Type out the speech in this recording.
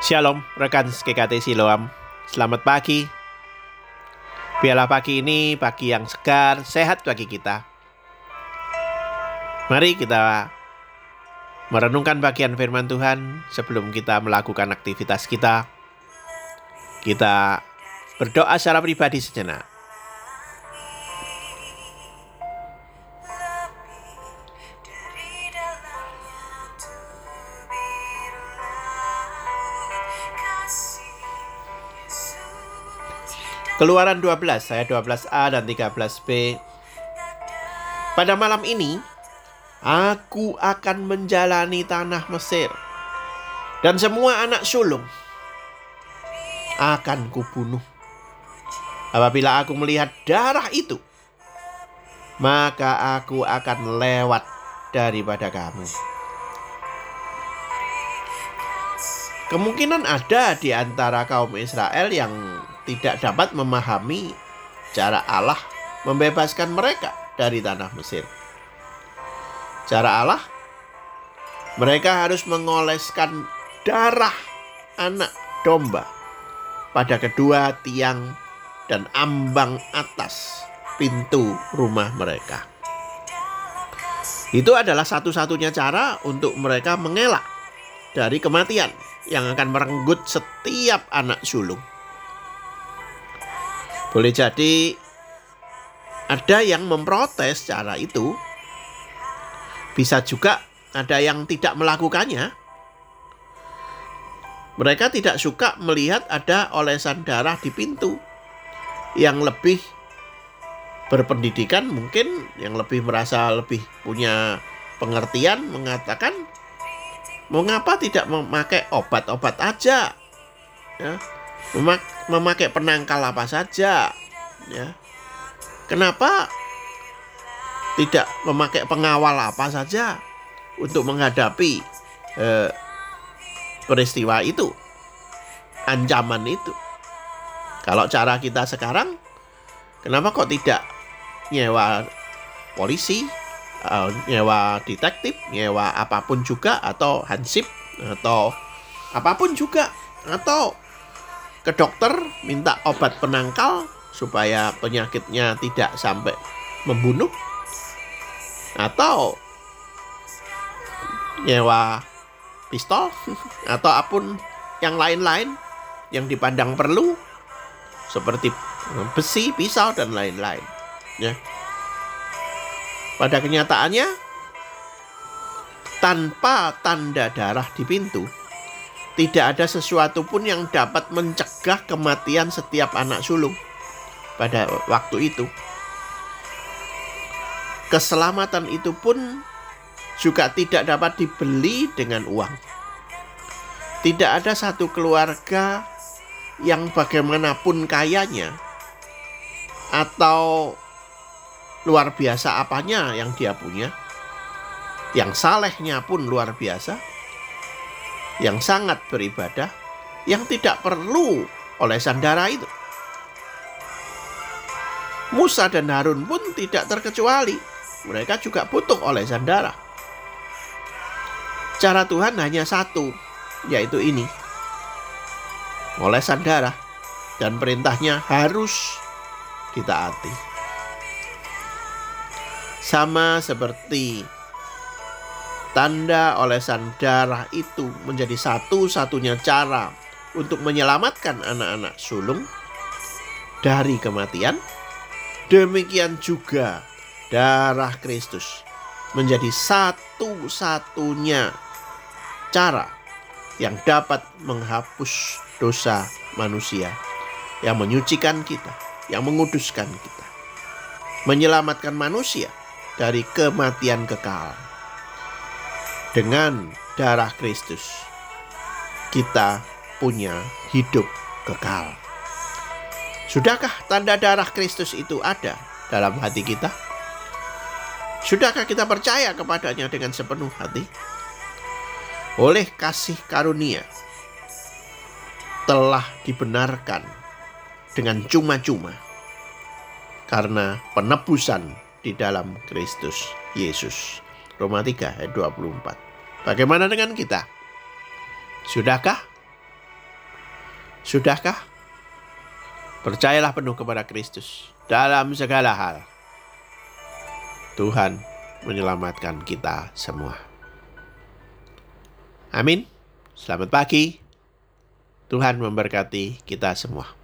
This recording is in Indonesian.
Shalom, rekan GKT Siloam. Selamat pagi. Biarlah pagi ini pagi yang segar, sehat bagi kita. Mari kita merenungkan bagian firman Tuhan sebelum kita melakukan aktivitas kita. Kita berdoa secara pribadi sejenak. Keluaran 12, saya 12a dan 13b. Pada malam ini, aku akan menjalani tanah Mesir. Dan semua anak sulung akan kubunuh. Apabila aku melihat darah itu, maka aku akan lewat daripada kamu. Kemungkinan ada di antara kaum Israel yang tidak dapat memahami cara Allah membebaskan mereka dari tanah Mesir. Cara Allah, mereka harus mengoleskan darah anak domba pada kedua tiang dan ambang atas pintu rumah mereka. Itu adalah satu-satunya cara untuk mereka mengelak dari kematian yang akan merenggut setiap anak sulung. Boleh jadi ada yang memprotes cara itu. Bisa juga ada yang tidak melakukannya. Mereka tidak suka melihat ada olesan darah di pintu. Yang lebih berpendidikan mungkin yang lebih merasa lebih punya pengertian mengatakan mengapa tidak memakai obat-obat aja ya memakai penangkal apa saja ya. Kenapa tidak memakai pengawal apa saja untuk menghadapi eh, peristiwa itu ancaman itu? Kalau cara kita sekarang kenapa kok tidak nyewa polisi uh, nyewa detektif nyewa apa pun juga atau hansip atau apa pun juga atau ke dokter minta obat penangkal supaya penyakitnya tidak sampai membunuh atau nyewa pistol atau apa pun yang lain-lain yang dipandang perlu seperti besi, pisau dan lain-lain ya. Pada kenyataannya tanpa tanda darah di pintu tidak ada sesuatu pun yang dapat mencegah kematian setiap anak sulung pada waktu itu. Keselamatan itu pun juga tidak dapat dibeli dengan uang. Tidak ada satu keluarga yang bagaimanapun kayanya atau luar biasa apanya yang dia punya, yang salehnya pun luar biasa, yang sangat beribadah yang tidak perlu oleh sandara itu. Musa dan Harun pun tidak terkecuali. Mereka juga butuh oleh sandara. Cara Tuhan hanya satu, yaitu ini. Oleh sandara dan perintahnya harus ditaati. Sama seperti Tanda olesan darah itu menjadi satu-satunya cara untuk menyelamatkan anak-anak sulung dari kematian. Demikian juga darah Kristus menjadi satu-satunya cara yang dapat menghapus dosa manusia, yang menyucikan kita, yang menguduskan kita, menyelamatkan manusia dari kematian kekal dengan darah Kristus kita punya hidup kekal. Sudahkah tanda darah Kristus itu ada dalam hati kita? Sudahkah kita percaya kepadanya dengan sepenuh hati? Oleh kasih karunia telah dibenarkan dengan cuma-cuma karena penebusan di dalam Kristus Yesus. Roma 3 ayat 24. Bagaimana dengan kita? Sudahkah Sudahkah? Percayalah penuh kepada Kristus dalam segala hal. Tuhan menyelamatkan kita semua. Amin. Selamat pagi. Tuhan memberkati kita semua.